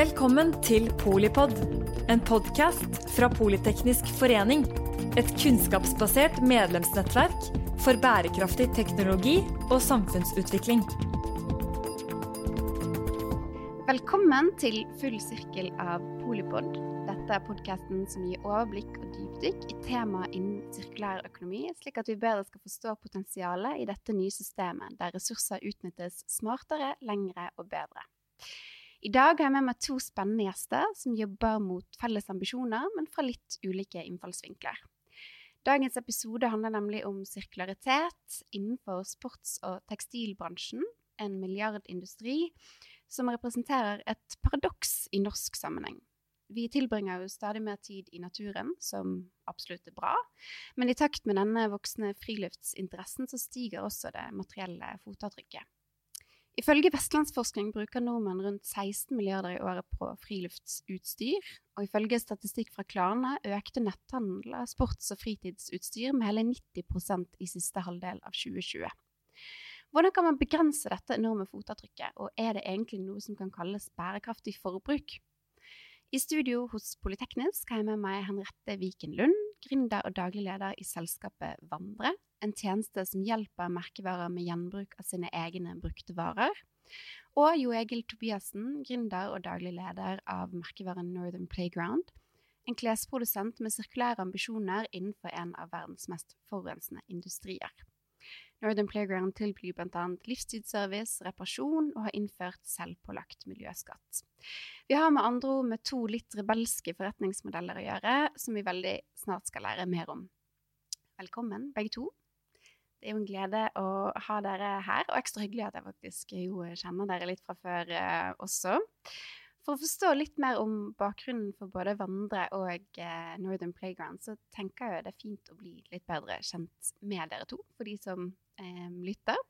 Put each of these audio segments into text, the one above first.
Velkommen til Polipod, en podkast fra Politeknisk forening. Et kunnskapsbasert medlemsnettverk for bærekraftig teknologi og samfunnsutvikling. Velkommen til full sirkel av Polipod. Dette er podkasten som gir overblikk og dypdykk i temaer innen sirkulær økonomi, slik at vi bedre skal forstå potensialet i dette nye systemet, der ressurser utnyttes smartere, lengre og bedre. I dag har jeg med meg to spennende gjester som jobber mot felles ambisjoner, men fra litt ulike innfallsvinkler. Dagens episode handler nemlig om sirkularitet innenfor sports- og tekstilbransjen, en milliardindustri som representerer et paradoks i norsk sammenheng. Vi tilbringer jo stadig mer tid i naturen, som absolutt er bra, men i takt med denne voksne friluftsinteressen så stiger også det materielle fotavtrykket. Ifølge Vestlandsforskning bruker nordmenn rundt 16 milliarder i året på friluftsutstyr, og ifølge statistikk fra Klarna økte netthandel av sports- og fritidsutstyr med hele 90% i siste halvdel av 2020. Hvordan kan man begrense dette enorme fotavtrykket, og er det egentlig noe som kan kalles bærekraftig forbruk? I studio hos Politeknisk har jeg med meg Henriette Viken Lund, gründer og daglig leder i selskapet Vandre, en tjeneste som hjelper merkevarer med gjenbruk av sine egne brukte varer. Og Jo Egil Tobiassen, gründer og daglig leder av merkevaren Northern Playground, en klesprodusent med sirkulære ambisjoner innenfor en av verdens mest forurensende industrier. Northern Playground tilbyr bl.a. livstidsservice, reparasjon og har innført selvpålagt miljøskatt. Vi har med andre ord med to litt rebelske forretningsmodeller å gjøre, som vi veldig snart skal lære mer om. Velkommen, begge to. Det er jo en glede å ha dere her, og ekstra hyggelig at jeg faktisk jo kjenner dere litt fra før eh, også. For å forstå litt mer om bakgrunnen for både Vandre og eh, Northern Playground, så tenker jeg det er fint å bli litt bedre kjent med dere to, for de som eh, lytter.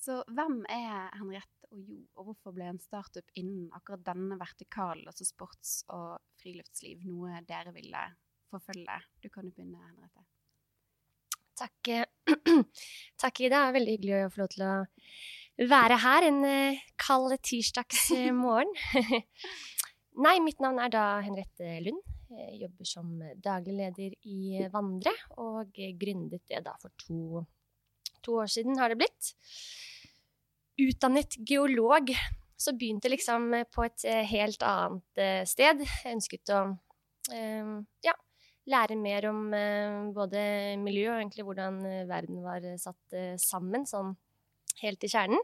Så hvem er Henriette og Jo, og hvorfor ble en startup innen akkurat denne vertikalen, altså sports- og friluftsliv, noe dere ville forfølge? Du kan jo begynne, Henriette. Takk, Takk, Ida. Veldig hyggelig å få lov til å være her en eh, kald tirsdagsmorgen. Nei, mitt navn er da Henriette Lund. Jeg jobber som daglig leder i Vandre, og gründet det da for to, to år siden, har det blitt. Utdannet geolog, så begynte liksom på et eh, helt annet eh, sted. Jeg ønsket å ja, lære mer om eh, både miljø og egentlig hvordan eh, verden var eh, satt sammen, sånn helt i kjernen.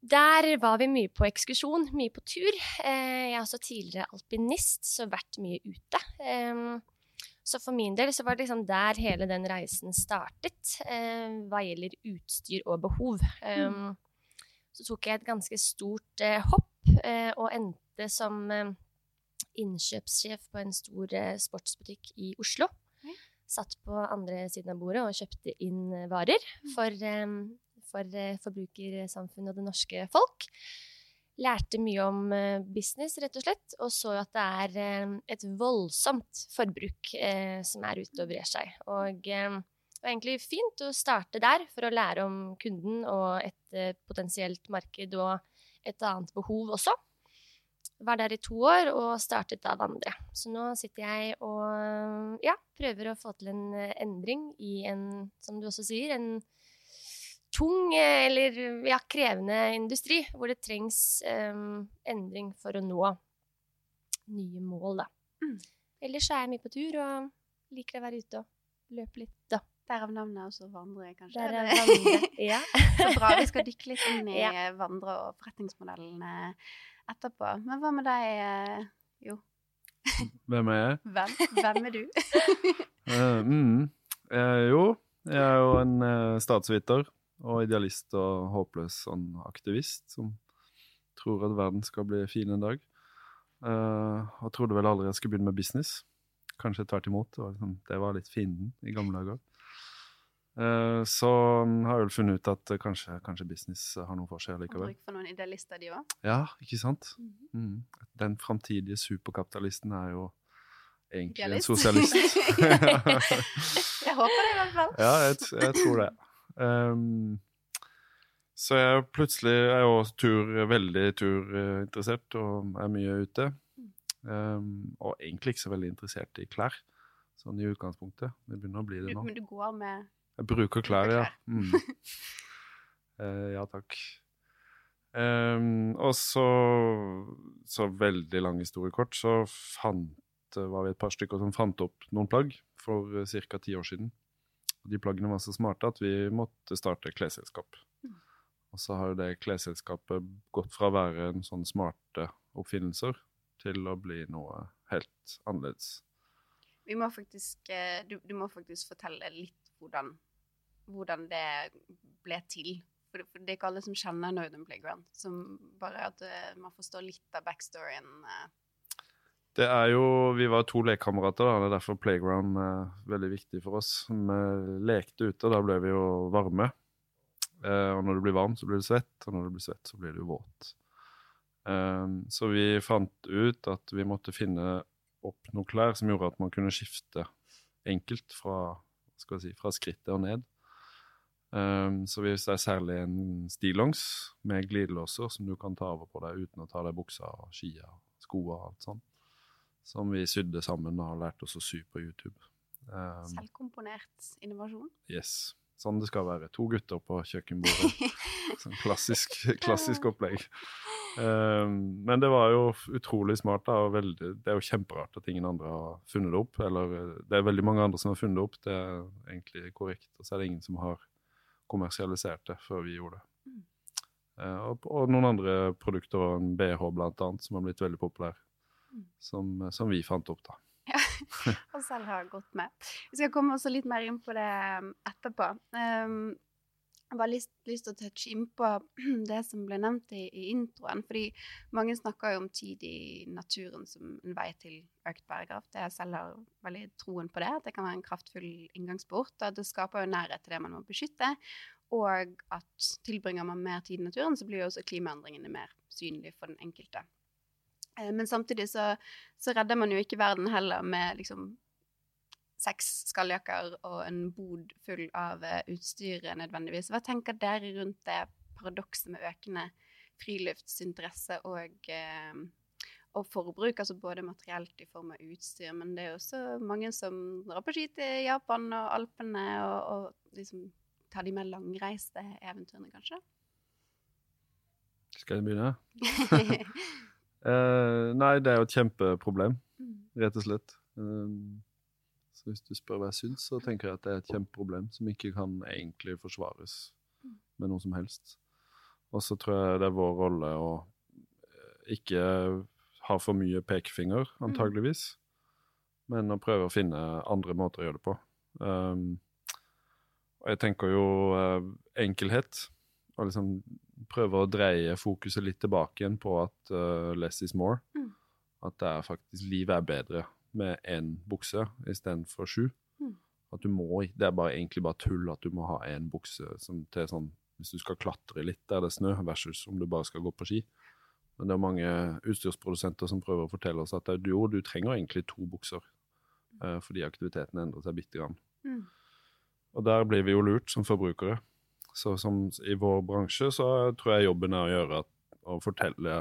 Der var vi mye på ekskursjon, mye på tur. Jeg er også tidligere alpinist, så vært mye ute. Så for min del så var det liksom der hele den reisen startet, hva gjelder utstyr og behov. Mm. Så tok jeg et ganske stort hopp og endte som innkjøpssjef på en stor eh, sportsbutikk i Oslo. Mm. Satt på andre siden av bordet og kjøpte inn eh, varer mm. for, for eh, forbrukersamfunnet og det norske folk. Lærte mye om business, rett og slett, og så at det er et voldsomt forbruk som er ute og brer seg. Og det var egentlig fint å starte der for å lære om kunden og et potensielt marked og et annet behov også. Var der i to år og startet da Vandre. Så nå sitter jeg og ja, prøver å få til en eh, endring i en, som du også sier, en tung eller ja, krevende industri, hvor det trengs um, endring for å nå nye mål, da. Mm. Ellers er jeg mye på tur og liker å være ute og løpe litt, da. Derav navnet også Vandre, kanskje? Derav navnet, ja. Så bra. Vi skal dykke litt inn i ja. Vandre og forretningsmodellene etterpå. Men hva med deg, eh, Jo? Hvem er jeg? Hvem, Hvem er du? uh, mm, uh, jo, jeg er jo en uh, statsviter og idealist og håpløs sånn aktivist som tror at verden skal bli fin en dag. og trodde vel aldri jeg skulle begynne med business. Kanskje tvert imot. Det var, liksom, det var litt fienden i gamle dager. Uh, så har jeg vel funnet ut at kanskje, kanskje business har noe for seg likevel. Bruk for noen idealister, de òg. Ja, ikke sant? Mhm. Mm. Den framtidige superkapitalisten er jo egentlig Idealist. en sosialist. jeg håper det, i hvert fall. ja, jeg, jeg tror det. Um, Så jeg plutselig er jo tur, veldig turinteressert og er mye ute. Um, og egentlig ikke så veldig interessert i klær, sånn i utgangspunktet. Det begynner å bli det nå. men du går med Jeg bruker klær, ja. Mm. uh, ja takk. Um, og så, så veldig lang historie kort, så fant, var vi et par stykker som fant opp noen plagg for ca. ti år siden. Og de plaggene var så smarte at vi måtte starte klesselskap. Mm. Og så har jo det klesselskapet gått fra å være en sånn smarte oppfinnelser til å bli noe helt annerledes. Vi må faktisk, eh, du, du må faktisk fortelle litt hvordan, hvordan det ble til. For, for det er ikke alle som kjenner Northern Playground. Som bare at eh, man forstår litt av backstoryen. eh. Det er jo, Vi var to lekekamerater, da. Det er derfor playground er veldig viktig for oss. Vi lekte ute, og da ble vi jo varme. Eh, og når du blir varm, så blir du svett, og når du blir svett, så blir du våt. Eh, så vi fant ut at vi måtte finne opp noen klær som gjorde at man kunne skifte enkelt fra, si, fra skrittet og ned. Um, så hvis det er særlig en stillongs med glidelåser som du kan ta over på deg uten å ta deg buksa og skia skoa og alt sånt som vi sydde sammen og har lært oss å sy på YouTube. Um, Selvkomponert innovasjon. yes. Sånn det skal være. To gutter på kjøkkenbordet. sånn klassisk, klassisk opplegg. Um, men det var jo utrolig smart. da, og veldig, Det er jo kjemperart at ingen andre har funnet det opp. Eller eh, det er veldig mange andre som har funnet det opp, det er egentlig korrekt. Og så er det ingen som har kommersialisert det før vi gjorde det. Mm. Uh, og, og noen andre produkter, en BH blant annet, som har blitt veldig populær. Som, som vi fant opp, da. Ja, og selv har gått med. Vi skal komme også litt mer inn på det um, etterpå. Um, jeg har bare lyst, lyst til å touche inn på det som ble nevnt i, i introen. fordi mange snakker jo om tid i naturen som en vei til økt bærekraft. Jeg selv har veldig troen på det. At det kan være en kraftfull inngangsport. og at Det skaper jo nærhet til det man må beskytte. Og at tilbringer man mer tid i naturen, så blir jo også klimaendringene mer synlige for den enkelte. Eh, Men samtidig så, så redder man jo ikke verden heller med liksom seks skalljakker og en bod full av eh, utstyr nødvendigvis. Hva tenker dere rundt det paradokset med økende friluftsinteresse og, eh, og forbruk, altså både materielt i form av utstyr, men det er også mange som drar på ski til Japan og Alpene og, og liksom tar de mer langreiste eventyrene, kanskje? Skal jeg begynne? Eh, nei, det er jo et kjempeproblem, Mm. rett og slett. Uh, så hvis du spør hva jeg syns, så tenker jeg at det er et kjempeproblem som ikke kan egentlig forsvares Mm. med noe som helst. Og så tror jeg det er vår rolle å eh, ikke ha for mye pekefinger, antageligvis, men å prøve å finne andre måter å gjøre det på. Um, og jeg tenker jo uh, enkelhet, og liksom prøve å dreie fokuset litt tilbake igjen på at uh, less is more. Mm. At det er faktisk livet er bedre med én bukse istedenfor sju. Mm. At du må, Det er bare, egentlig bare tull at du må ha én bukse som til sånn hvis du skal klatre litt der det er snø, versus om du bare skal gå på ski. Men det er mange utstyrsprodusenter som prøver å fortelle oss at jo, du trenger egentlig to bukser uh, fordi aktiviteten endrer seg bitte grann. Mm. Og der blir vi jo lurt som forbrukere. Så som i vår bransje så tror jeg jobben er å gjøre at, å fortelle,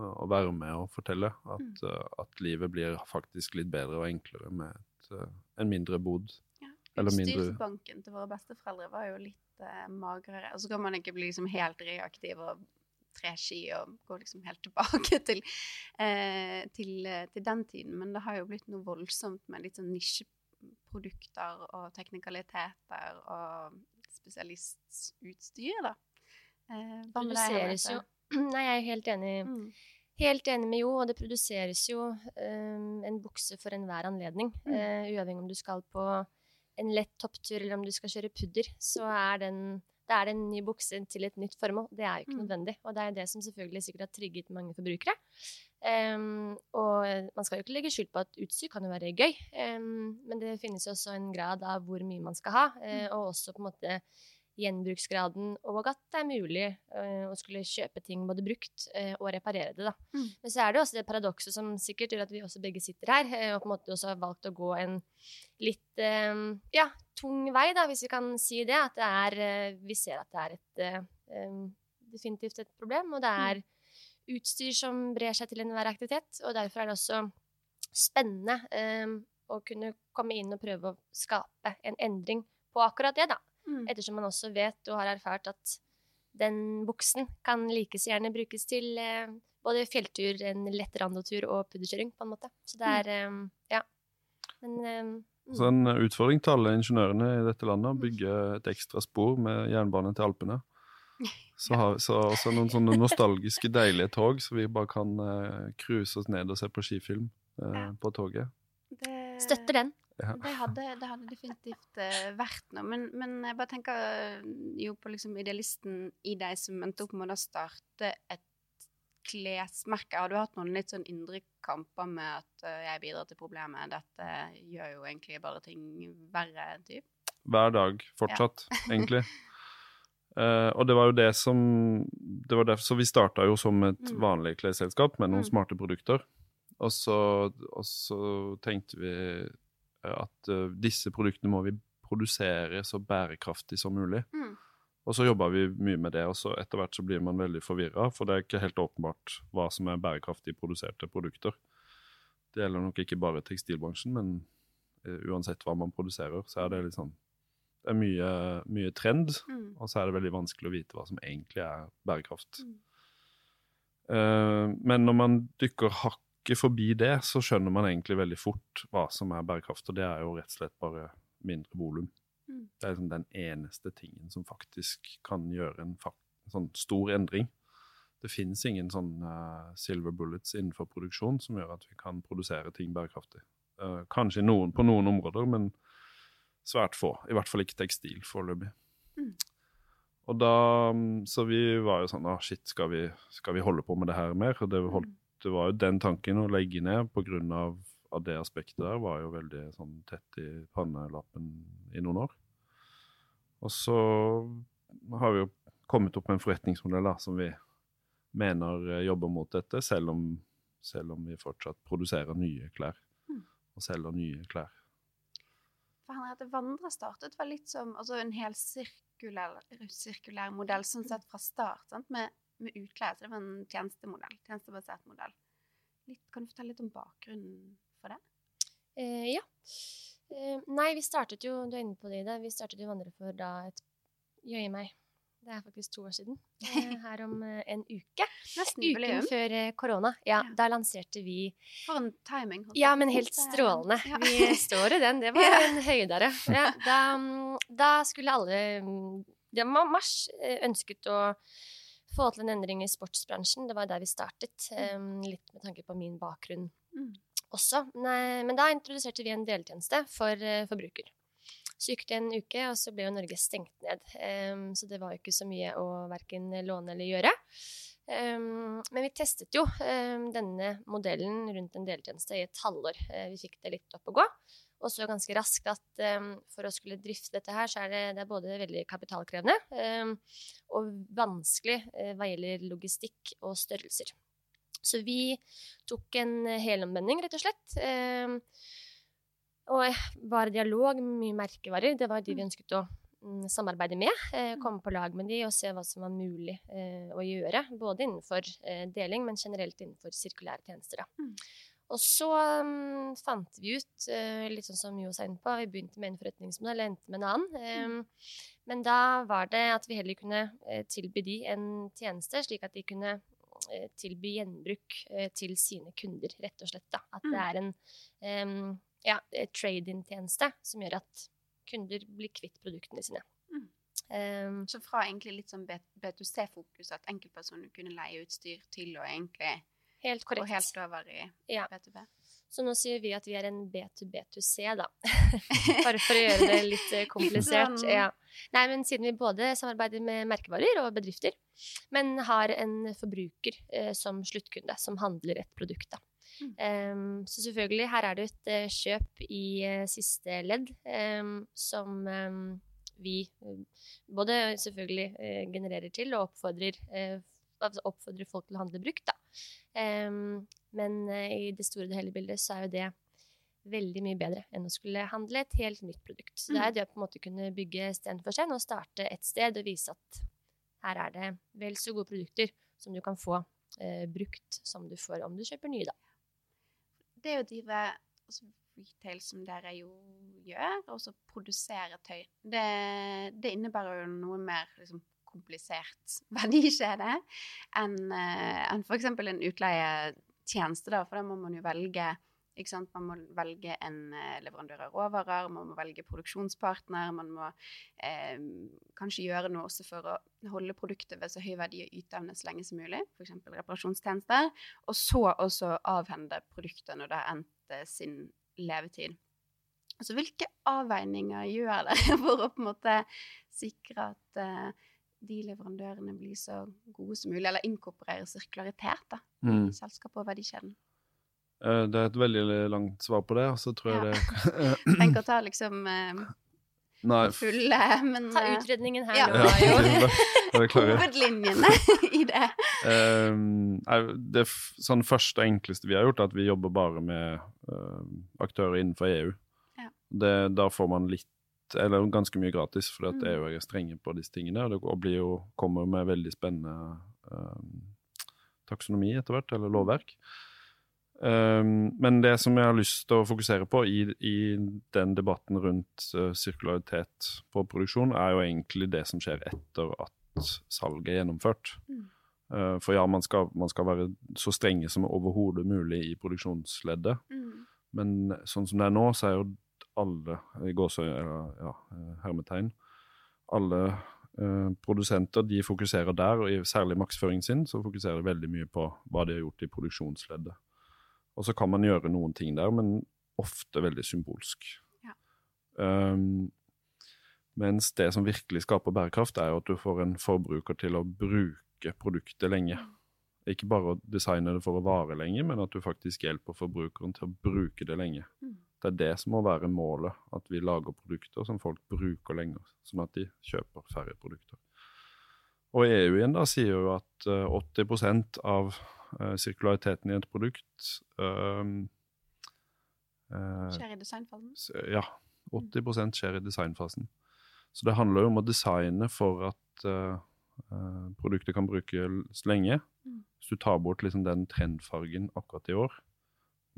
å være med og fortelle at, Mm. eh, at livet blir faktisk litt bedre og enklere med et, eh, en mindre bod. Ja. Eller mindre- Utstyrsbanken til våre besteforeldre var jo litt eh, magrere. Og så kan man ikke bli liksom helt reaktiv og tre ski og gå liksom helt tilbake til, eh, til, eh, til den tiden. Men det har jo blitt noe voldsomt med litt sånn nisjeprodukter og teknikaliteter og spesialistutstyr, da. Eh, produseres jo Nei, jeg er helt enig, Mm. helt enig med Jo, og det produseres jo um, en bukse for enhver anledning. Mm. Uh, uavhengig om du skal på en lett topptur eller om du skal kjøre pudder, så er den det er en ny bukse til et nytt formål. Det er jo ikke Mm. nødvendig. Og det er det som selvfølgelig sikkert har trigget mange forbrukere. Em, og man skal jo ikke legge skjul på at utstyr kan jo være gøy, um, men det finnes jo også en grad av hvor mye man skal ha, uh, og også på en måte gjenbruksgraden, og at det er mulig uh, å skulle kjøpe ting både brukt uh, og reparere det. Da. Mm. Men så er det også det paradokset som sikkert gjør at vi også begge sitter her, eh, og på en måte også har valgt å gå en litt eh, ja, tung vei, da, hvis vi kan si det. At det er eh, Vi ser at det er et eh, eh, definitivt et problem, og det er utstyr som brer seg til enhver aktivitet, og derfor er det også spennende um, å kunne komme inn og prøve å skape en endring på akkurat det, da. Mm. Ettersom man også vet og har erfart at den buksen kan like så gjerne brukes til uh, både fjelltur, en lett randotur og pudderkjøring, på en måte. Så det er um, Ja. Men mm. Så en utfordring til alle ingeniørene i dette landet å bygge et ekstra spor med jernbane til Alpene. Så har vi så også noen sånne nostalgiske, deilige tog, så vi bare kan uh, cruise oss ned og se på skifilm uh, Ja. på toget. Det, støtter den. Det hadde, det hadde definitivt uh, vært noe. Men, men jeg bare tenker eh, jo på liksom idealisten i deg som endte opp med å starte et klesmerke. Har du hatt noen litt sånn indre kamper med at eh, jeg bidrar til problemet, dette gjør jo egentlig bare ting verre, typ? Hver dag fortsatt, egentlig. Eh, og det var jo det som det var derfor, Så vi starta jo som et Mm. vanlig klesselskap med noen Mm. smarte produkter. Og så, og så tenkte vi eh, at uh, disse produktene må vi produsere så bærekraftig som mulig. Mm. Og så jobba vi mye med det, og så etter hvert så blir man veldig forvirra, for det er ikke helt åpenbart hva som er bærekraftig produserte produkter. Det gjelder nok ikke bare tekstilbransjen, men uh, uansett hva man produserer, så er det litt sånn Det er mye, mye trend, Mm. og så er det veldig vanskelig å vite hva som egentlig er bærekraft. Mm. Uh, men når man dykker hakket forbi det, så skjønner man egentlig veldig fort hva som er bærekraft, og det er jo rett og slett bare mindre volum. Mm. Det er liksom den eneste tingen som faktisk kan gjøre en, en sånn stor endring. Det finnes ingen sånn uh, silver bullets innenfor produksjon som gjør at vi kan produsere ting bærekraftig. Uh, kanskje noen, på noen områder, men svært få. I hvert fall ikke tekstil foreløpig. Mm. Og da, mm, Så vi var jo sånn ah, Shit, skal vi, skal vi holde på med det her mer? Og det, holdt, det var jo den tanken å legge ned på grunn av, av det aspektet der var jo veldig sånn tett i pannelappen i noen år. Og så har vi jo kommet opp med en forretningsmodell da, som vi mener eh, jobber mot dette, selv om, selv om vi fortsatt produserer nye klær. Mm. Og selger nye klær. Henriette Vandre startet var litt som altså en hel sirkulær, sirkulær modell sånn sett fra start, sant? Med, med utleie. Så det var en tjenestemodell. Tjenestebasert modell. Litt, kan du fortelle litt om bakgrunnen for det? Eh, ja. Eh, nei, vi startet jo Du er inne på det, Ida. Vi startet jo Vandre for da et Jøye meg. Det er faktisk to år siden. Eh, her om eh, en uke. Nesten Uken jubileum. før eh, korona. Ja, Ja. da lanserte vi For en timing. Ja, men helt strålende. Ja. Vi står i den. Det var Ja. en høydere. Ja, da, mm, da skulle alle mm, Det var mars ønsket å få til en endring i sportsbransjen. Det var der vi startet. eh, Litt med tanke på min bakgrunn Mm. også. Nei, men da introduserte vi en deltjeneste for forbruker. Så gikk det en uke, og så ble jo Norge stengt ned. Um, så det var jo ikke så mye å verken låne eller gjøre. Um, men vi testet jo um, denne modellen rundt en deltjeneste i et halvår. Uh, vi fikk det litt opp å gå. Og så ganske raskt at for å skulle drifte dette her, så er det, det er både veldig kapitalkrevende og vanskelig uh, hva gjelder logistikk og størrelser. Så vi tok en helomvending, rett og slett. em, og var i dialog med mye merkevarer. Det var de vi ønsket å mm, samarbeide med. Eh, komme på lag med de og se hva som var mulig eh, å gjøre. Både innenfor eh, deling, men generelt innenfor sirkulære tjenester. Da. Mm. Og så um, fant vi ut, litt sånn som Jo sa inne på, vi begynte med en forretningsmodell, endte med en annen. Mm. Men da var det at vi heller kunne tilby de en tjeneste, slik at de kunne tilby gjenbruk til sine kunder, rett og slett. Da. At det Mm. er en em, ja, trade-in-tjeneste som gjør at kunder blir kvitt produktene sine. Mm. Um, Så fra egentlig litt sånn B- B2C-fokus, at enkeltpersoner kunne leie utstyr, til å egentlig helt korrekt. helt over i Ja. B2B. Så nå sier vi at vi er en B2B2C, da. Bare for å gjøre det litt eh, komplisert. litt Ja. Nei, men siden vi både samarbeider med merkevarer og bedrifter, men har en forbruker eh, som sluttkunde, som handler et produkt, da. Mm. Em, så selvfølgelig, her er det et uh, kjøp i uh, siste ledd um, som um, vi eh, både selvfølgelig uh, genererer til og oppfordrer, altså oppfordrer folk til å handle brukt. Men i det store og hele bildet så er jo det veldig mye bedre enn å skulle handle et helt nytt produkt. Så det er det å på en måte kunne bygge sten for sten og starte et sted og vise at her er det vel så gode produkter som du kan få brukt som du får om du kjøper nye, da. Det å drive altså, retail som dere jo gjør, og så produsere tøy, det, det innebærer jo noe mer liksom, komplisert verdikjede enn en f.eks. en utleietjeneste, da, for da må man jo velge? Man må velge en eh, leverandør av råvarer, man må velge produksjonspartner, man må eh, kanskje gjøre noe også for å holde produktet ved så høy verdi og yteevne så lenge som mulig, f.eks. reparasjonstjenester, og så også avhende produktet når det har endt eh, sin levetid. Altså, hvilke avveininger gjør dere for å på en måte sikre at eh, de leverandørene blir så gode som mulig, eller inkorporerer sirkularitet da, Mm. i selskapet og verdikjeden? Eh, Det er et veldig langt svar på det, og så tror jeg Ja. det Tenk å ta liksom eh, Nei, fulle, men Ta eh, utredningen her ja. nå, ja, bare hovedlinjene i det. Um, er- det sånn første og enkleste vi har gjort, er at vi jobber bare med uh, aktører innenfor EU. Ja. Det, da får man litt, eller ganske mye gratis, fordi at Mm. EU er strenge på disse tingene. Og det og blir jo, kommer med veldig spennende um, taksonomi etter hvert, eller lovverk. Um, men det som jeg har lyst til å fokusere på i, i den debatten rundt uh, sirkularitet på produksjon, er jo egentlig det som skjer etter at salget er gjennomført. Mm. Uh, for ja, man skal, man skal være så strenge som overhodet mulig i produksjonsleddet. Mm. Men sånn som det er nå, så er jo alle i gåsøy, eller ja, eh, hermetegn, alle uh, produsenter de fokuserer der, og i særlig maksføringen sin, så fokuserer de veldig mye på hva de har gjort i produksjonsleddet. Og så kan man gjøre noen ting der, men ofte veldig symbolsk. Ja. Um, mens det som virkelig skaper bærekraft, er jo at du får en forbruker til å bruke produktet lenge. Ikke bare å designe det for å vare lenge, men at du faktisk hjelper forbrukeren til å bruke det lenge. Mm. Det er det som må være målet, at vi lager produkter som folk bruker lenger, sånn at de kjøper færre produkter. Og EU igjen da sier jo at eh, 80 av eh, sirkulariteten i et produkt ehm, eh, Skjer i designfasen. ja, 80 skjer i designfasen. Så det handler jo om å designe for at eh, eh, produktet kan brukes lenge. Mm. Hvis du tar bort liksom den trendfargen akkurat i år,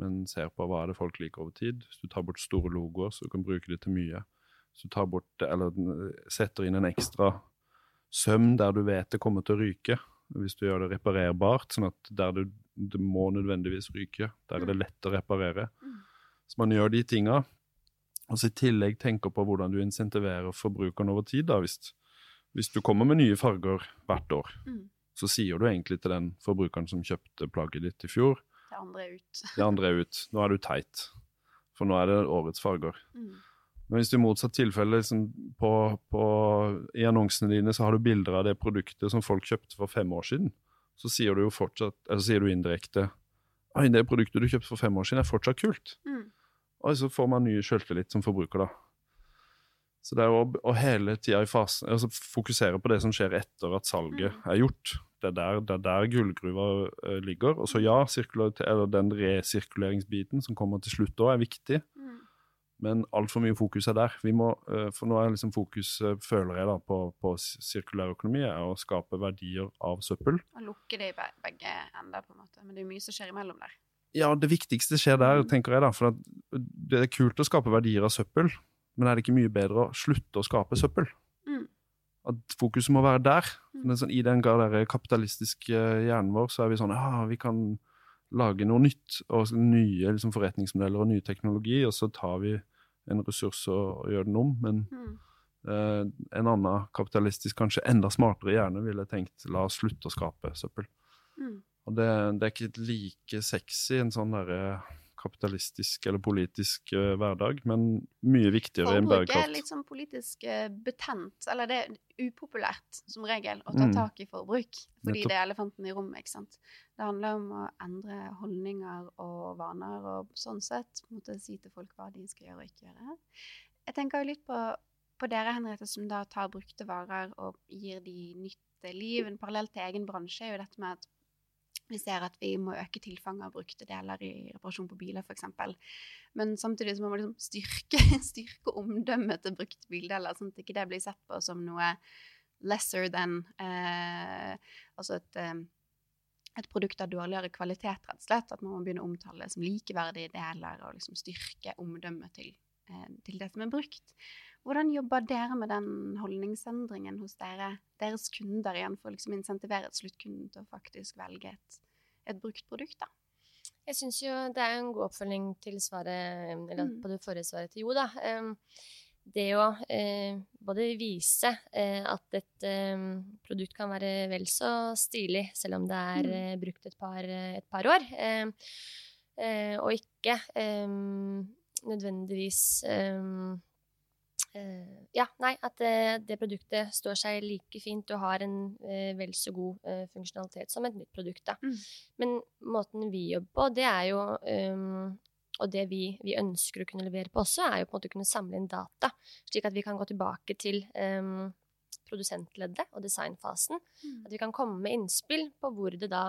men ser på hva er det folk liker over tid. Hvis du tar bort store logoer, så du kan bruke det til mye. Hvis du tar bort, eller eh, setter inn en ekstra søm der du vet det kommer til å ryke, hvis du gjør det reparerbart, sånn at der du, det må nødvendigvis ryke, der er det lett å reparere. Mm. Så man gjør de tinga, og så i tillegg tenker på hvordan du insentiverer forbrukeren over tid. da, hvis, hvis du kommer med nye farger hvert år, Mm. så sier du egentlig til den forbrukeren som kjøpte plagget ditt i fjor, Det andre er ut. det andre er ut, nå er du teit, for nå er det årets farger. Mm. Men hvis du i motsatt tilfelle liksom, på, på, i annonsene dine så har du bilder av det produktet som folk kjøpte for fem år siden, så sier du jo fortsatt, eller sier du indirekte Oi, det produktet du kjøpte for fem år siden er fortsatt kult. Mm. Og så får man ny sjøltillit som forbruker, da. Så det er å, å hele tida i fasen altså fokusere på det som skjer etter at salget er gjort. Det er der, det er der gullgruva eh, ligger. Og så ja, eller den resirkuleringsbiten som kommer til slutt òg, er viktig. Mm. Men altfor mye fokus er der. Vi må, eh, for nå er liksom fokus, eh, føler jeg, da, på, på s- sirkulær økonomi, er å skape verdier av søppel. Og lukke det i begge ender, på en måte. Men det er mye som skjer imellom der. Ja, det viktigste skjer der, tenker jeg da. For det er kult å skape verdier av søppel, men er det ikke mye bedre å slutte å skape søppel? Mm. At fokuset må være der. Mm. Det er sånn, I den grad der kapitalistiske hjernen vår, så er vi sånn ja, vi kan lage noe nytt, og nye liksom, forretningsmodeller og ny teknologi, og så tar vi en ressurs å gjøre gjør den om. Men Mm. eh, en annen kapitalistisk, kanskje enda smartere hjerne ville tenkt la oss slutte å skape søppel. Mm. Og det, det er ikke like sexy en sånn derre kapitalistisk eller politisk uh, hverdag, men mye viktigere enn Forbruk er litt sånn politisk uh, betent, eller det er upopulært som regel å ta Mm. tak i forbruk, fordi Nettopp. det er elefanten i rommet, ikke sant. Det handler om å endre holdninger og vaner, og sånn sett måtte si til folk hva de skal gjøre og ikke gjøre. Jeg tenker jo litt på på dere, Henriette, som da tar brukte varer og gir de nytt liv. En parallell til egen bransje er jo dette med at vi ser at vi må øke tilfanget av brukte deler i reparasjon på biler, f.eks. Men samtidig så må man liksom styrke, styrke omdømmet til brukte bildeler, sånn at ikke det blir sett på som noe lesser than eh, Altså et, eh, et, produkt av dårligere kvalitet, rett og slett. At man må begynne å omtale som likeverdige deler, og liksom styrke omdømmet til, eh, til det som er brukt. Hvordan jobber dere med den holdningsendringen hos dere, deres kunder igjen, for å liksom insentivere et sluttkunden til å faktisk velge et, et brukt produkt? da? Jeg syns jo det er en god oppfølging til svaret, eller mm. på det forrige svaret til Jo, da. Um, det å eh, både vise eh, at et eh, produkt kan være vel så stilig selv om det er mm. Eh, brukt et par, et par år, ehm, eh, og ikke ehm, nødvendigvis Uh, ja, nei, at uh, det produktet står seg like fint og har en uh, vel så god funksjonalitet som et nytt produkt. Da. Mm. Men måten vi jobber på, det er jo um, Og det vi, vi, ønsker å kunne levere på også, er jo på en måte å kunne samle inn data, slik at vi kan gå tilbake til um, produsentleddet og designfasen. Mm. At vi kan komme med innspill på hvor det da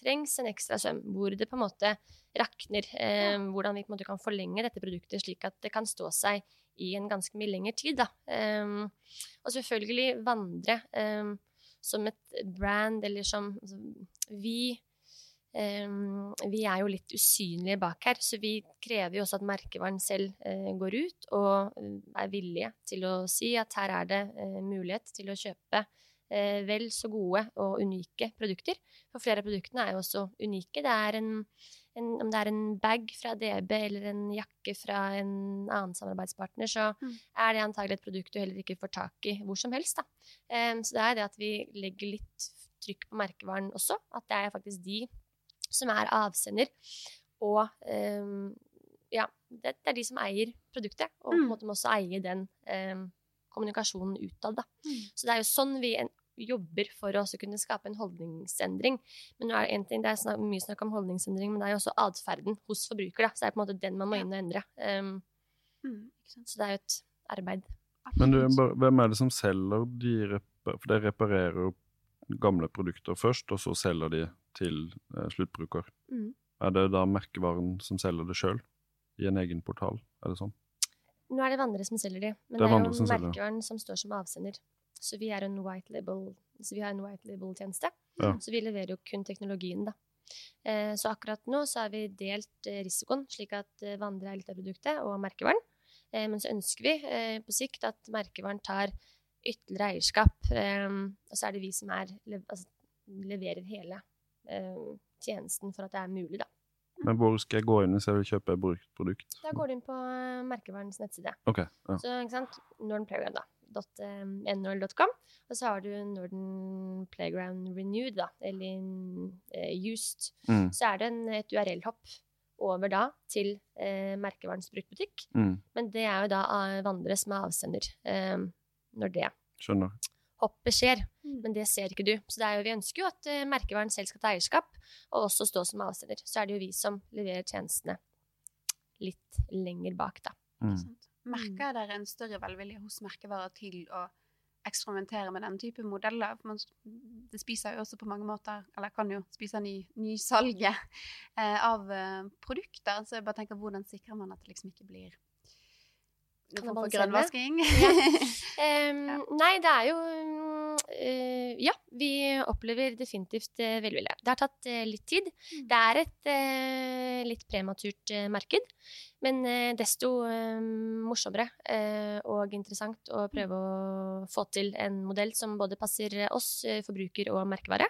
trengs en ekstra søm, hvor det på en måte rakner. Eh, ja. Hvordan vi på en måte kan forlenge dette produktet slik at det kan stå seg i en ganske mye lengre tid. Da. Um, og selvfølgelig vandre um, som et brand, eller som altså, vi um, Vi er jo litt usynlige bak her, så vi krever jo også at merkevaren selv uh, går ut og uh, er villige til å si at her er det uh, mulighet til å kjøpe vel så gode og unike produkter. For flere av produktene er jo også unike. Det er en en, om det er en bag fra DB eller en jakke fra en annen samarbeidspartner, så mm. er det antagelig et produkt du heller ikke får tak i hvor som helst. Um, så det er det at vi legger litt trykk på merkevaren også. At det er faktisk de som er avsender. Og um, ja, det, det, er de som eier produktet, og på en mm. måte må også eie den um, kommunikasjonen utad. Mm. Så det er jo sånn vi jobber for å også kunne skape en holdningsendring. Men nå er Det en ting, det er snak, mye snakk om holdningsendring, men det er jo også atferden hos forbruker. Da. Så det er på en måte den man må inn og endre. Um, mm, så det er jo et arbeid. Men du, hvem er det som selger de For de reparerer jo gamle produkter først, og så selger de til eh, sluttbruker. Mm. Er det da merkevaren som selger det sjøl, i en egen portal? Er det sånn? Nå er det Vandre som selger de, men det er, det er jo merkevaren som står som avsender. Så vi, er en white label, så vi har en white label-tjeneste. Ja. Så vi leverer jo kun teknologien, da. Eh, så akkurat nå så har vi delt eh, risikoen, slik at eh, Vandre er litt av produktet, og merkevaren. Eh, men så ønsker vi eh, på sikt at merkevaren tar ytterligere eierskap. Og så er det vi som er, altså, leverer hele tjenesten for at det er mulig, da. Men hvor skal jeg gå inn hvis jeg vil kjøpe et brukt produkt? Da går du inn på merkevarens nettside. Okay, ja. Så ikke sant, Norden Playground, da. .nol.com. Og så har du Norden Playground Renewed, da, eller uh, Used. Mm. Så er det en, et URL-hopp over da til uh, merkevarens bruktbutikk. Mm. Men det er jo da vandrere som er avsender uh, når det Skjønner. Hoppet skjer. Mm. Men det ser ikke du. Så det er jo, vi ønsker jo at uh, merkevaren selv skal ta eierskap, og også stå som avsender. Så er det jo vi som leverer tjenestene litt lenger bak, da. Mm. Merker dere en større velvilje hos merkevarer til å eksperimentere med den type modeller? Man, det spiser jo også på mange måter, eller kan jo spise ny, nysalget eh, av eh, produkter. Så jeg bare tenker, hvordan sikrer man at det liksom ikke blir grønnvasking? Ja. Um, ja. Nei, det er jo uh, Ja, vi opplever definitivt uh, velvilje. Det har tatt uh, litt tid. Mm. Det er et litt prematurt marked. Men eh, desto eh, morsommere eh, og interessant å prøve å få til en modell som både passer oss, forbruker og merkevare.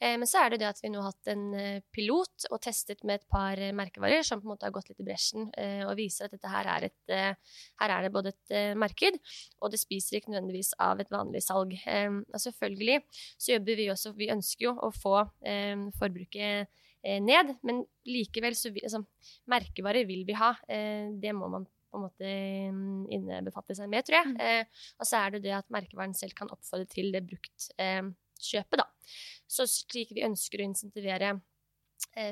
Men så er det det at vi nå har hatt en pilot og testet med et par merkevarer som på en måte har gått litt i bresjen og viser at dette her er, et, her er det både et marked, og det spiser ikke nødvendigvis av et vanlig salg. Og selvfølgelig så jobber vi også Vi ønsker jo å få forbruket Eh, ned. Men likevel så altså, Merkevarer vil vi ha. Eh, det må man på en måte mm, innebefatte seg med, tror jeg. Mm. Eh, og så er det det at merkevaren selv kan oppfordre til det bruktkjøpet, da. Så slik vi ønsker å insentivere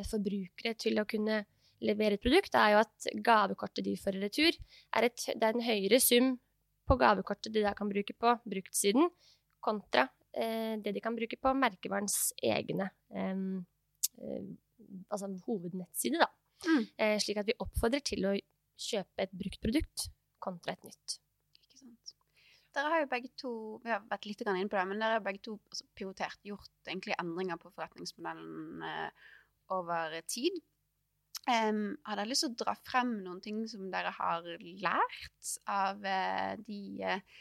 forbrukere til å kunne levere et produkt, er jo at gavekortet de får i retur, er, et, det er en høyere sum på gavekortet de da kan bruke på bruktsiden, kontra eh, det de kan bruke på merkevarens egne eh, eh, altså hovednettside, da. Mm. Eh, slik at vi oppfordrer til å kjøpe et brukt produkt kontra et nytt. Ikke sant. Dere har jo begge to vi har vært litt inne på det, men dere har begge to altså, pivotert, gjort egentlig endringer på forretningsmodellen eh, over tid. Um, har dere lyst til å dra frem noen ting som dere har lært av eh, de eh,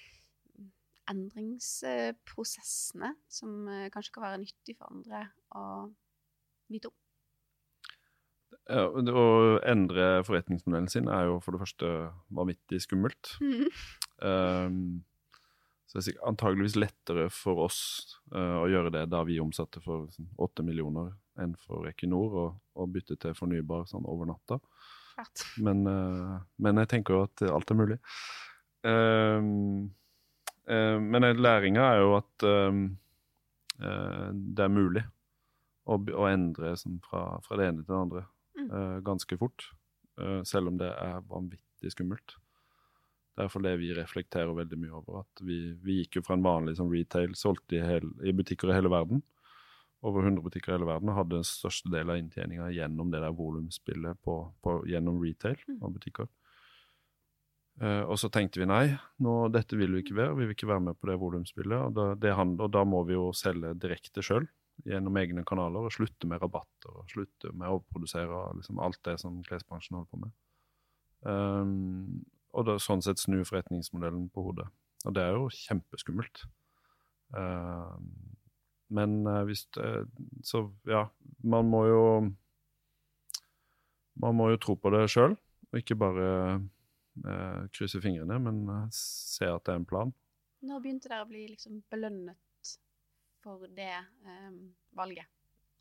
endringsprosessene, som eh, kanskje kan være nyttig for andre å vite om? Ja, Å endre forretningsmodellen sin er jo for det første vanvittig skummelt. Um, så det er antageligvis lettere for oss uh, å gjøre det da vi omsatte for sånn, 8 millioner enn for Equinor, og, og bytte til fornybar sånn over natta. Men, uh, men jeg tenker jo at alt er mulig. Um, men læringa er jo at um, eh, det er mulig å, å endre sånn, fra, fra det ene til det andre Mm. eh, ganske fort. eh, selv om det er vanvittig skummelt. Det er det vi reflekterer veldig mye over at vi, vi gikk jo fra en vanlig sånn retail, solgte i, hel, i butikker i hele verden. Over 100 butikker i hele verden, og hadde den største delen av inntjeninga gjennom det der volumspillet gjennom retail Mm. og butikker. Eh, og så tenkte vi nei, nå, dette vil vi ikke være. Vi vil ikke være med på det volumspillet. Og da, og da må vi jo selge direkte sjøl gjennom egne kanaler og slutte med rabatter og slutte med å overprodusere liksom alt det som klesbransjen holder på med. Um, og da, sånn sett snu forretningsmodellen på hodet. Og det er jo kjempeskummelt. Uh, men uh, hvis det, Så ja, man må jo Man må jo tro på det sjøl, og ikke bare eh, krysser fingrene, men ser at det er en plan. Når begynte dere å bli liksom belønnet for det eh, valget?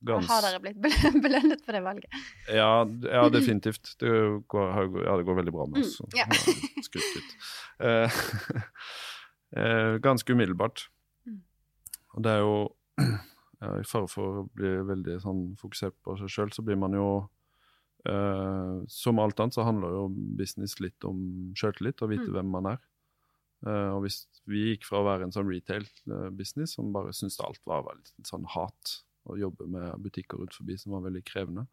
Gans- Har dere blitt belønnet for det valget? Ja, ja definitivt. Det går, ja, det går veldig bra med oss. Mm, ja. Skutt litt. Eh, eh, ganske umiddelbart. Mm. Og det er jo I fare for å bli veldig sånn fokusert på seg sjøl, så blir man jo eh, Som alt annet så handler jo business litt om sjøltillit, og vite Mm. hvem man er. Uh, og hvis vi gikk fra å være en sånn retail-business som bare syntes alt var veldig sånn hat, å jobbe med butikker rundt forbi som var veldig krevende,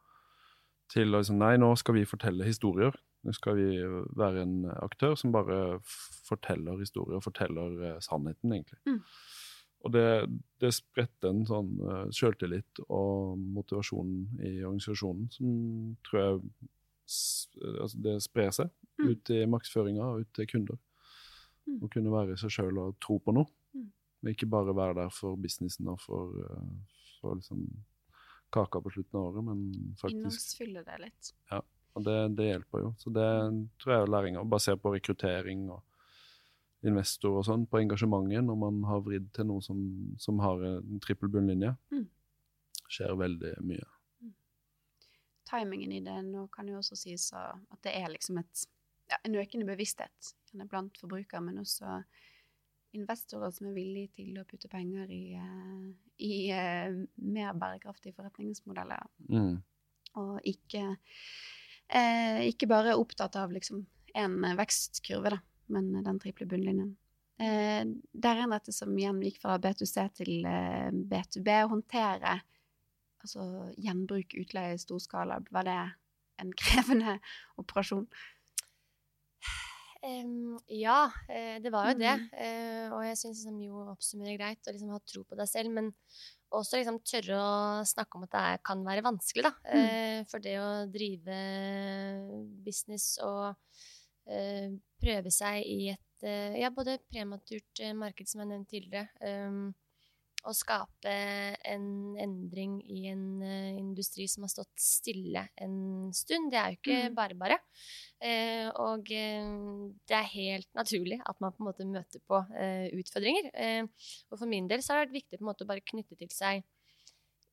til å liksom Nei, nå skal vi fortelle historier. Nå skal vi være en aktør som bare forteller historier, forteller eh, sannheten, egentlig. Mm. Og det, det spredte en sånn uh, sjøltillit og motivasjon i organisasjonen som tror jeg altså det sprer seg Mm. ut i markedsføringa og ut til kunder. Mm. Å kunne være seg sjøl og tro på noe. Mm. Ikke bare være der for businessen og for, eh, for liksom kaka på slutten av året, men faktisk Innholdsfylle det litt. Ja, og det, det hjelper jo. Så det tror jeg er læringa, basert på rekruttering og investor og sånn, på engasjementet når man har vridd til noe som, som har en trippel bunnlinje. Mm. Skjer veldig mye. Timingen i det nå kan jo også sies at det er liksom et, ja, en økende bevissthet blant forbrukere, men også investorer som er villige til å putte penger i, eh, i eh, mer bærekraftige forretningsmodeller. Mm. og ikke, eh, ikke bare opptatt av liksom en vekstkurve, da, men den triple bunnlinjen. Eh, der er dette som igjen gikk fra B2C til eh, B2B, å håndtere altså gjenbruk, utleie, i storskala, var det en krevende operasjon? Um, ja, eh, det var jo det. Mm. Uh, og jeg syns liksom, jo oppsummerer greit å liksom ha tro på deg selv, men også liksom tørre å snakke om at det er, kan være vanskelig, da. Eh, for det å drive business og eh, prøve seg i et eh, ja, både prematurt eh, marked, som jeg nevnte tidligere, um, og skape en endring i en uh, industri som har stått stille en stund. Det er jo ikke Mm. bare bare. Uh, og uh, det er helt naturlig at man på en måte møter på utfordringer. Og for min del så har det vært viktig på en måte å bare knytte til seg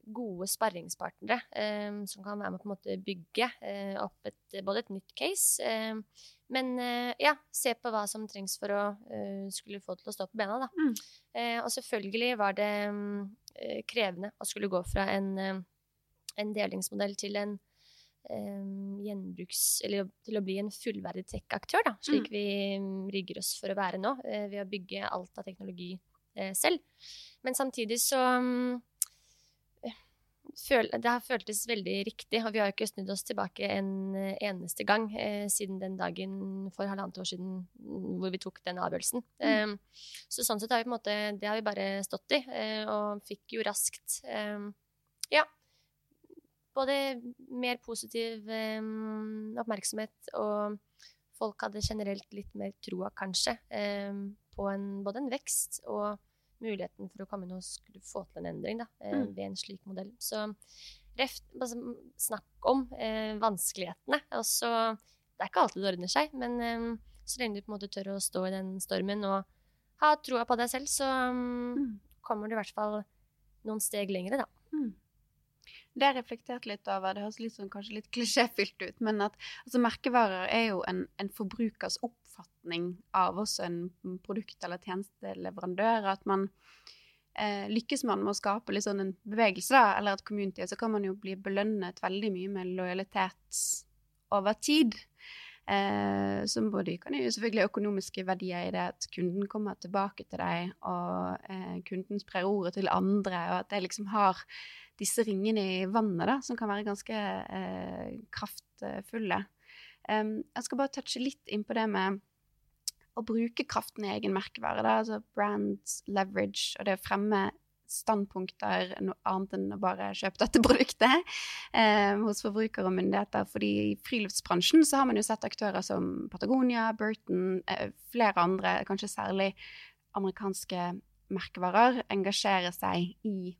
gode sparringspartnere eh, som kan være med på en måte bygge eh, opp et, både et nytt case, eh, men eh, ja, se på hva som trengs for å eh, skulle få til å stå på bena. Da. Mm. Eh, og selvfølgelig var det krevende å skulle gå fra en, en delingsmodell til en gjenbruks... Eller til å bli en fullverdig tech-aktør, da, slik Mm. vi mm, rigger oss for å være nå, ved å bygge alt av teknologi eh, selv. Men samtidig så mm, føl, Det har føltes veldig riktig, og vi har jo ikke snudd oss tilbake en eneste gang eh, siden den dagen for halvannet år siden mm, hvor vi tok den avgjørelsen. Eh, så sånn sett har vi på en måte Det har vi bare stått i, eh, og fikk jo raskt eh, Ja. Både mer positiv eh, oppmerksomhet, og folk hadde generelt litt mer troa, kanskje, eh, på en, både en vekst og muligheten for å komme inn og skulle få til en endring da, eh, Mm. ved en slik modell. Så reft, altså, snakk om eh, vanskelighetene. Også, det er ikke alltid det ordner seg, men eh, så lenge du på en måte tør å stå i den stormen og ha troa på deg selv, så um, Mm. kommer du i hvert fall noen steg lengre, da. Mm. Det har jeg reflektert litt over. Det høres litt sånn, kanskje litt klisjéfylt ut, men at altså, merkevarer er jo en, en forbrukers oppfatning av også en produkt- eller tjenesteleverandør. At man eh, lykkes man med å skape litt sånn en bevegelse, da, eller et community, så kan man jo bli belønnet veldig mye med lojalitet over tid. Eh, som både kan gi selvfølgelig økonomiske verdier i det at kunden kommer tilbake til deg, og eh, kunden sprer ordet til andre, og at det liksom har disse ringene i vannet, da, som kan være ganske eh, kraftfulle. Um, jeg skal bare touche litt inn på det med å bruke kraften i egen merkevare. Da, altså brand leverage og det å fremme standpunkter noe annet enn å bare kjøpe dette produktet eh, hos forbrukere og myndigheter. Fordi i friluftsbransjen så har man jo sett aktører som Patagonia, Burton, eh, flere andre, kanskje særlig amerikanske merkevarer, engasjere seg i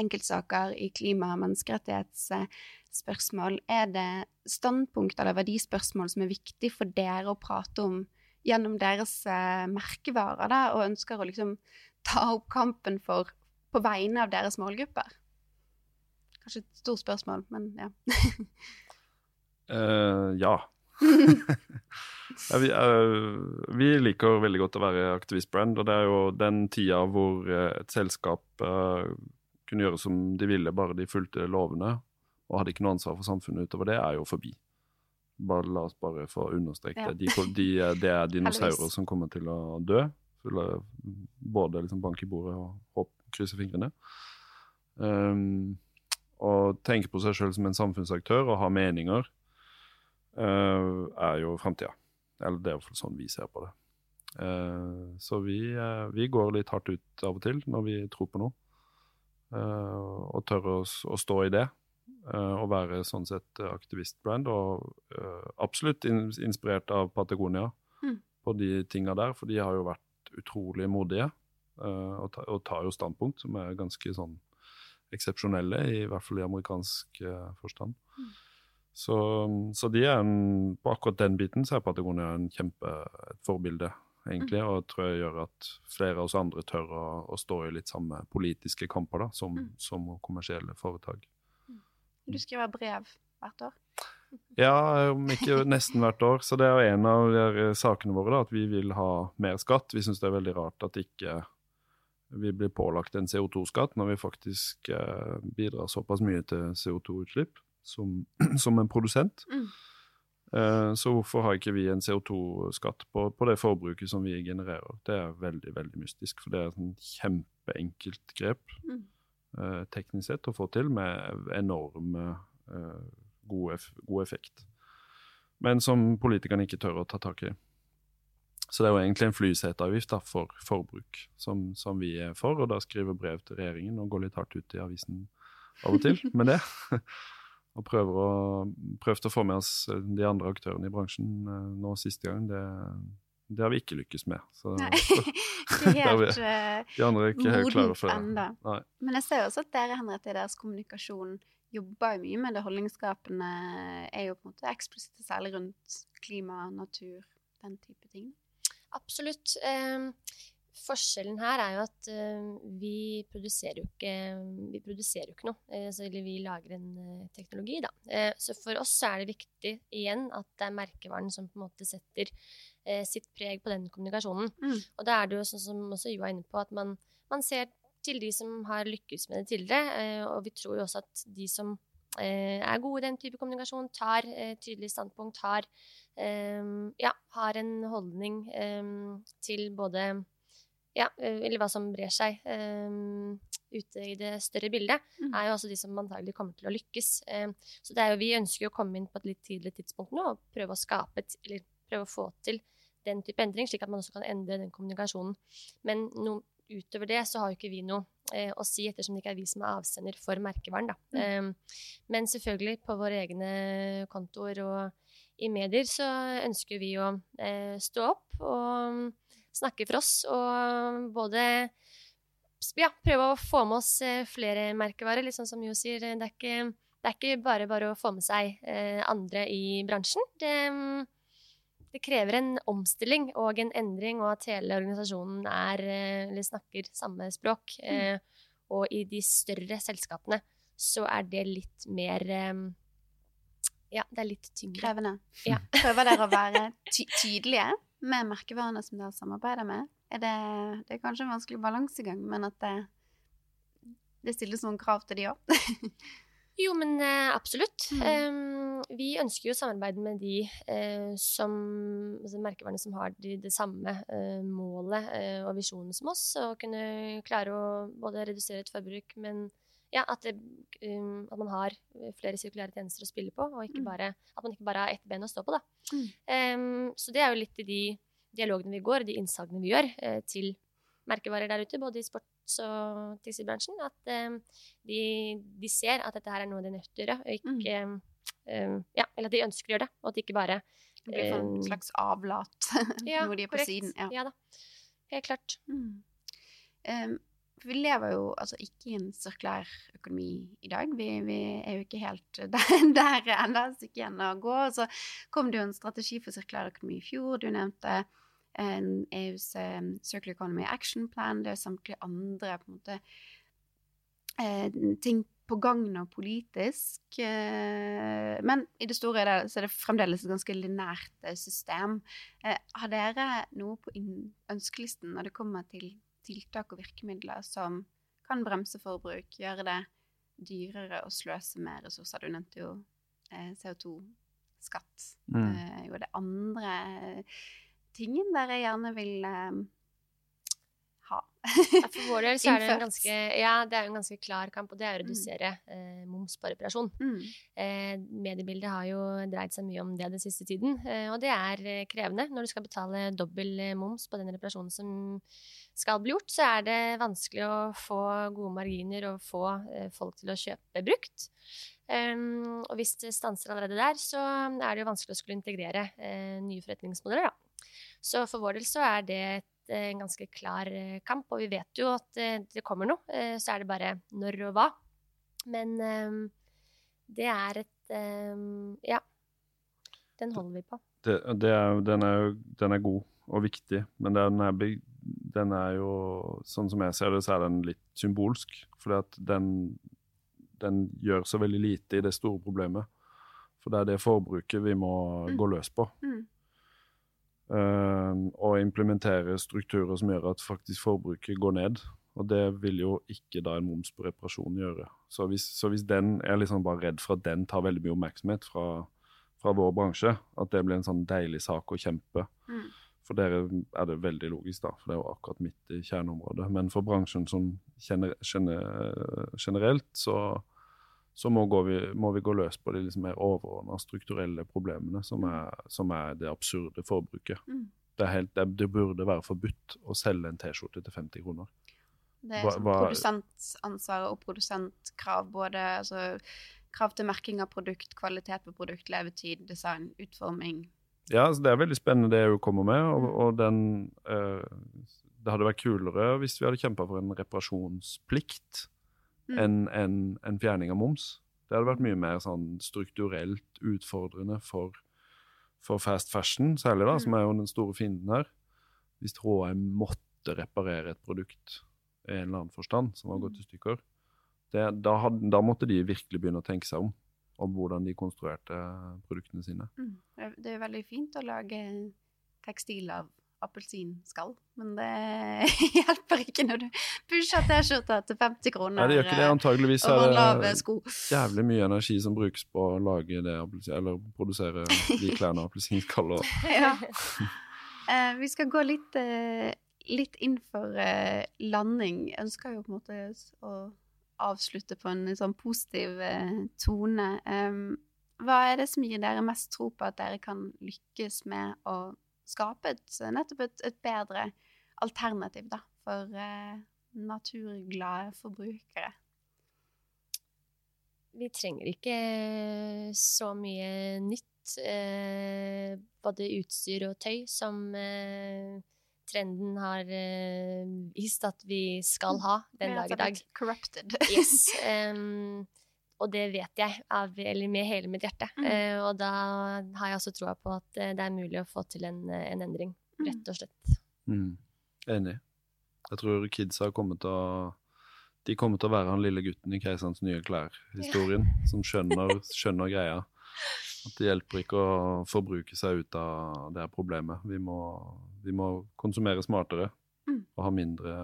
enkeltsaker i klima- og menneskerettighetsspørsmål. Er det standpunkt eller verdispørsmål som er viktig for dere å prate om gjennom deres eh, merkevarer, da, og ønsker å liksom ta opp kampen for på vegne av deres målgrupper? Kanskje et stort spørsmål, men ja. uh, ja. ja vi, uh, vi liker veldig godt å være aktivistbrand, og det er jo den tida hvor et selskap eh, kunne gjøre som de ville, bare de fulgte lovene, og hadde ikke noe ansvar for samfunnet utover det, er jo forbi. Bare, la oss bare få understreke Ja. det. De, de, det er dinosaurer som kommer til å dø. Både liksom bank i bordet og hopp, krysse fingrene. Um, å tenke på seg sjøl som en samfunnsaktør og ha meninger uh, er jo framtida. Eller det er i hvert fall sånn vi ser på det. Uh, så vi, uh, vi går litt hardt ut av og til når vi tror på noe. Eh, og tørre å, å stå i det. eh, og være sånn sett aktivistbrand. Og eh, absolutt in inspirert av Patagonia Mm. på de tinga der, for de har jo vært utrolig modige. eh, og, ta, og tar jo standpunkt som er ganske sånn eksepsjonelle, i hvert fall i amerikansk uh, forstand. Så, så de er en, på akkurat den biten så er Patagonia en kjempe et forbilde, egentlig. Og tror jeg gjør at flere av oss andre tør å, å stå i litt samme politiske kamper da, som, Mm. som kommersielle foretak. Du skriver brev hvert år. Ja, om ikke nesten hvert år. Så det er en av de her sakene våre, da, at vi vil ha mer skatt. Vi syns det er veldig rart at ikke vi blir pålagt en CO2-skatt når vi faktisk eh, bidrar såpass mye til CO2-utslipp som, som en produsent. Mm. Eh, så hvorfor har ikke vi en CO2-skatt på, på det forbruket som vi genererer? Det er veldig, veldig mystisk, for det er et kjempeenkelt grep Mm. eh, teknisk sett å få til, med enorm eh, god, eff god effekt. Men som politikerne ikke tør å ta tak i. Så det er jo egentlig en flyseteavgift da, for forbruk, som, som vi er for, og da skriver brev til regjeringen og går litt hardt ut i avisen av og til med det. Og prøver å, prøvd å få med oss de andre aktørene i bransjen eh, nå siste gang. Det, det har vi ikke lykkes med. Så, Nei, ikke helt eh, de andre er ikke helt klare modent for det. ennå. Men jeg ser jo også at dere, Henriette, i deres kommunikasjon jobber jo mye med det holdningsskapende, er jo på en måte eksplisitte, særlig rundt klima, natur, den type ting. Absolutt. Eh, forskjellen her er jo at eh, vi produserer jo ikke Vi produserer jo ikke noe. Eh, eller vi lager en eh, teknologi, da. Så for oss er det viktig igjen at det er merkevaren som på en måte setter sitt preg på den kommunikasjonen. Mm. Og da er det jo sånn som også Jo er inne på, at man, man ser til de som har lykkes med det tidligere. Og vi tror jo også at de som er gode i den type kommunikasjon, tar eh, tydelig standpunkt, har, ja, har en holdning til både ja, eh, eller hva som brer seg ute i det større bildet, Mm. er jo altså de som antagelig kommer til å lykkes. så det er jo, vi ønsker jo å komme inn på et litt tidlig tidspunkt nå og prøve å skape eller prøve å få til den type endring, slik at man også kan endre den kommunikasjonen. Men no, utover det så har jo ikke vi noe eh, å si, ettersom det ikke er vi som er avsender for merkevaren. Da. Mm. Um, men selvfølgelig, på våre egne kontoer og i medier så ønsker vi å eh, stå opp og snakke for oss, og både ja, prøve å få med oss eh, flere merkevarer, litt sånn som Jo sier. Det er ikke, det er ikke bare bare å få med seg eh, andre i bransjen. Det, det krever en omstilling og en endring, og at hele organisasjonen er, eh, snakker samme språk. Mm. og i de større selskapene så er det litt mer eh, Ja, det er litt tyngre. Krevende. Ja. Prøver dere å være ty tydelige med merkevarene som dere samarbeider med? Er det, det er kanskje en vanskelig balansegang, men at det, det stilles noen krav til de òg? Jo, men eh, absolutt. Mm. Um, vi ønsker jo å samarbeide med de uh, som altså merkevarene som har de, det samme uh, målet uh, og visjonen som oss, og kunne klare å både redusere et forbruk, men ja, at, det, um, at man har flere sirkulære tjenester å spille på, og ikke Mm. bare, at man ikke bare har ett ben å stå på. Da. Mm. Em, så det er jo litt i de dialogene vi går, og de innsagene vi gjør eh, til merkevarer der ute, både i sports- og tekstilbransjen, at um, de, de ser at dette her er noe de er nødt til å gjøre, og ikke eh, ja, Eller at de ønsker å gjøre det, og at de ikke bare Det blir en Eh, slags avlat, ja, når de er på korrekt. siden. Ja. Ja da. Helt klart. Mm. Um, for vi lever jo altså ikke i en sirkulær økonomi i dag. Vi, vi er jo ikke helt der, ennå, igjen å gå. Så kom det jo en strategi for sirkulær økonomi i fjor. Du nevnte EUs um, Circular Economy Action Plan. Det er samtlige andre på en måte eh, ting på gang nå politisk. Eh, men i det store det, så er det fremdeles et ganske linært eh, system. Eh, har dere noe på ønskelisten når det kommer til tiltak og virkemidler som kan bremse forbruk, gjøre det dyrere å sløse med ressurser? Du nevnte jo eh, CO2-skatt. Mm. Eh, jo, det andre tingen dere gjerne vil eh, ha. For vår del så er det en ganske, ja, det er en ganske klar kamp, og det er å redusere mm. moms på reparasjon. Mm. Eh, mediebildet har jo dreid seg mye om det den siste tiden, eh, og det er eh, krevende. Når du skal betale dobbel eh, moms på den reparasjonen som skal bli gjort, så er det vanskelig å få gode marginer og få eh, folk til å kjøpe brukt. Um, og hvis det stanser allerede der, så er det jo vanskelig å skulle integrere uh, nye forretningsmodeller. Da. Så for vår del så er det et, eh, en ganske klar uh, kamp, og vi vet jo at det kommer noe. Så er det bare når og hva. Men um, det er et um, Ja. Den holder vi på. det, det er, den, er den er god og viktig, men den er, den er jo Sånn som jeg ser det, så er den litt symbolsk. Fordi at den, den gjør så veldig lite i det store problemet. For det er det forbruket vi må Mm. gå løs på. Mm. Uh, og implementere strukturer som gjør at faktisk forbruket går ned. Og det vil jo ikke da en moms på reparasjon gjøre. Så hvis, så hvis den Jeg er liksom bare redd for at den tar veldig mye oppmerksomhet fra, fra vår bransje. At det blir en sånn deilig sak å kjempe. Mm. For dere er det veldig logisk, da, for det er jo akkurat midt i kjerneområdet. Men for bransjen sånn gener, gener, generelt, så, så må, vi, må vi gå løs på de liksom mer overordna strukturelle problemene, som er, som er det absurde forbruket. Mm. Det, helt, det, det burde være forbudt å selge en T-skjorte til 50 kroner. Det er sånn produsentansvaret og produsentkrav. Både altså, krav til merking av produkt, kvalitet på produkt, levetid, design, utforming. Ja, altså det er veldig spennende det EU kommer med, og, Mm. og den eh, Det hadde vært kulere hvis vi hadde kjempa for en reparasjonsplikt Mm. enn en, en fjerning av moms. Det hadde vært mye mer sånn strukturelt utfordrende for, for fast fashion, særlig, da, Mm. som er jo den store fienden her. Hvis HM måtte reparere et produkt i en eller annen forstand som var gått i stykker, det, da, hadde, da måtte de virkelig begynne å tenke seg om, om hvordan de konstruerte produktene sine. Mm. Det er- veldig fint å lage tekstil av, appelsinskall. Men det hjelper ikke når du pusher T-skjorta til 50 kroner Nei, det gjør ikke det. Antageligvis er det jævlig mye energi som brukes på å lage det. Eller produsere de klærne appelsinskall og Ja. Uh, vi skal gå litt, uh, litt inn for uh, landing. Jeg ønsker jo på en måte å avslutte på en sånn positiv eh, tone. Hva er det som gir dere mest tro på at dere kan lykkes med å skape et, nettopp et, et bedre alternativ da, for uh, naturglade forbrukere? Vi trenger ikke så mye nytt, uh, både utstyr og tøy, som eh, trenden har eh, vist at vi skal ha den dag i dag. Corrupted. Yes. Um, og det vet jeg, av, eller med hele mitt hjerte. Mm. Uh, og da har jeg også troa på at eh, det er mulig å få til en, eh, en endring, Mm. rett og slett. mm. Enig. Jeg tror kidsa kommer til å De kommer til å være han lille gutten i 'Keiserens nye klær'-historien, som skjønner, skjønner greia. At det hjelper ikke å forbruke seg ut av det her problemet. Vi må, vi må konsumere smartere Mm. og ha mindre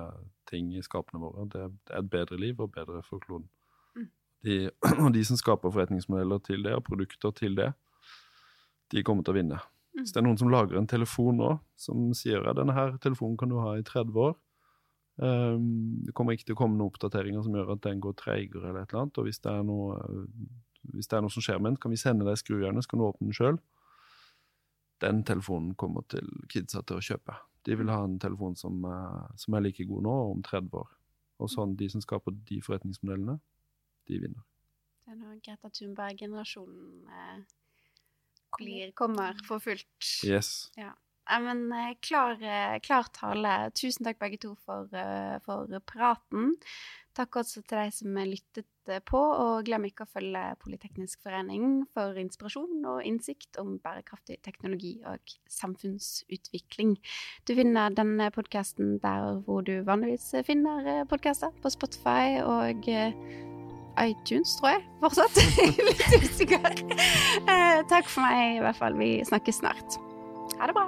ting i skapene våre. Det er et bedre liv og bedre for kloden. Mm. De, og de som skaper forretningsmodeller til det, og produkter til det, de kommer til å vinne. Mm. Hvis det er noen som lager en telefon nå, som sier at denne her telefonen kan du ha i 30 år, um, det kommer ikke til å komme noen oppdateringer som gjør at den går treigere eller et eller annet, og hvis det er noe, hvis det er noe som skjer med den, kan vi sende deg skrujernet, så kan du åpne den selv. Den telefonen kommer til kidsa til å kjøpe. De vil ha en telefon som, er- som er like god nå om 30 år. Og sånn, de som skaper de forretningsmodellene, de vinner. Det er nå Greta Thunberg-generasjonen eh, blir, kommer for fullt. Yes. Ja, men eh, klar, eh, klar tale. Tusen takk begge to for, eh, for praten. Takk også til deg som lyttet eh, på, og glem ikke å følge Politeknisk forening for inspirasjon og innsikt om bærekraftig teknologi og samfunnsutvikling. Du finner denne podkasten der hvor du vanligvis finner podkaster, på Spotify og eh, iTunes, tror jeg, fortsatt. Litt usikker. Eh, takk for meg, i hvert fall. Vi snakkes snart. Ha det bra.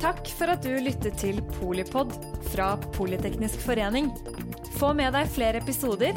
Takk for at du lyttet til Polipod fra Politeknisk forening. Få med deg flere episoder,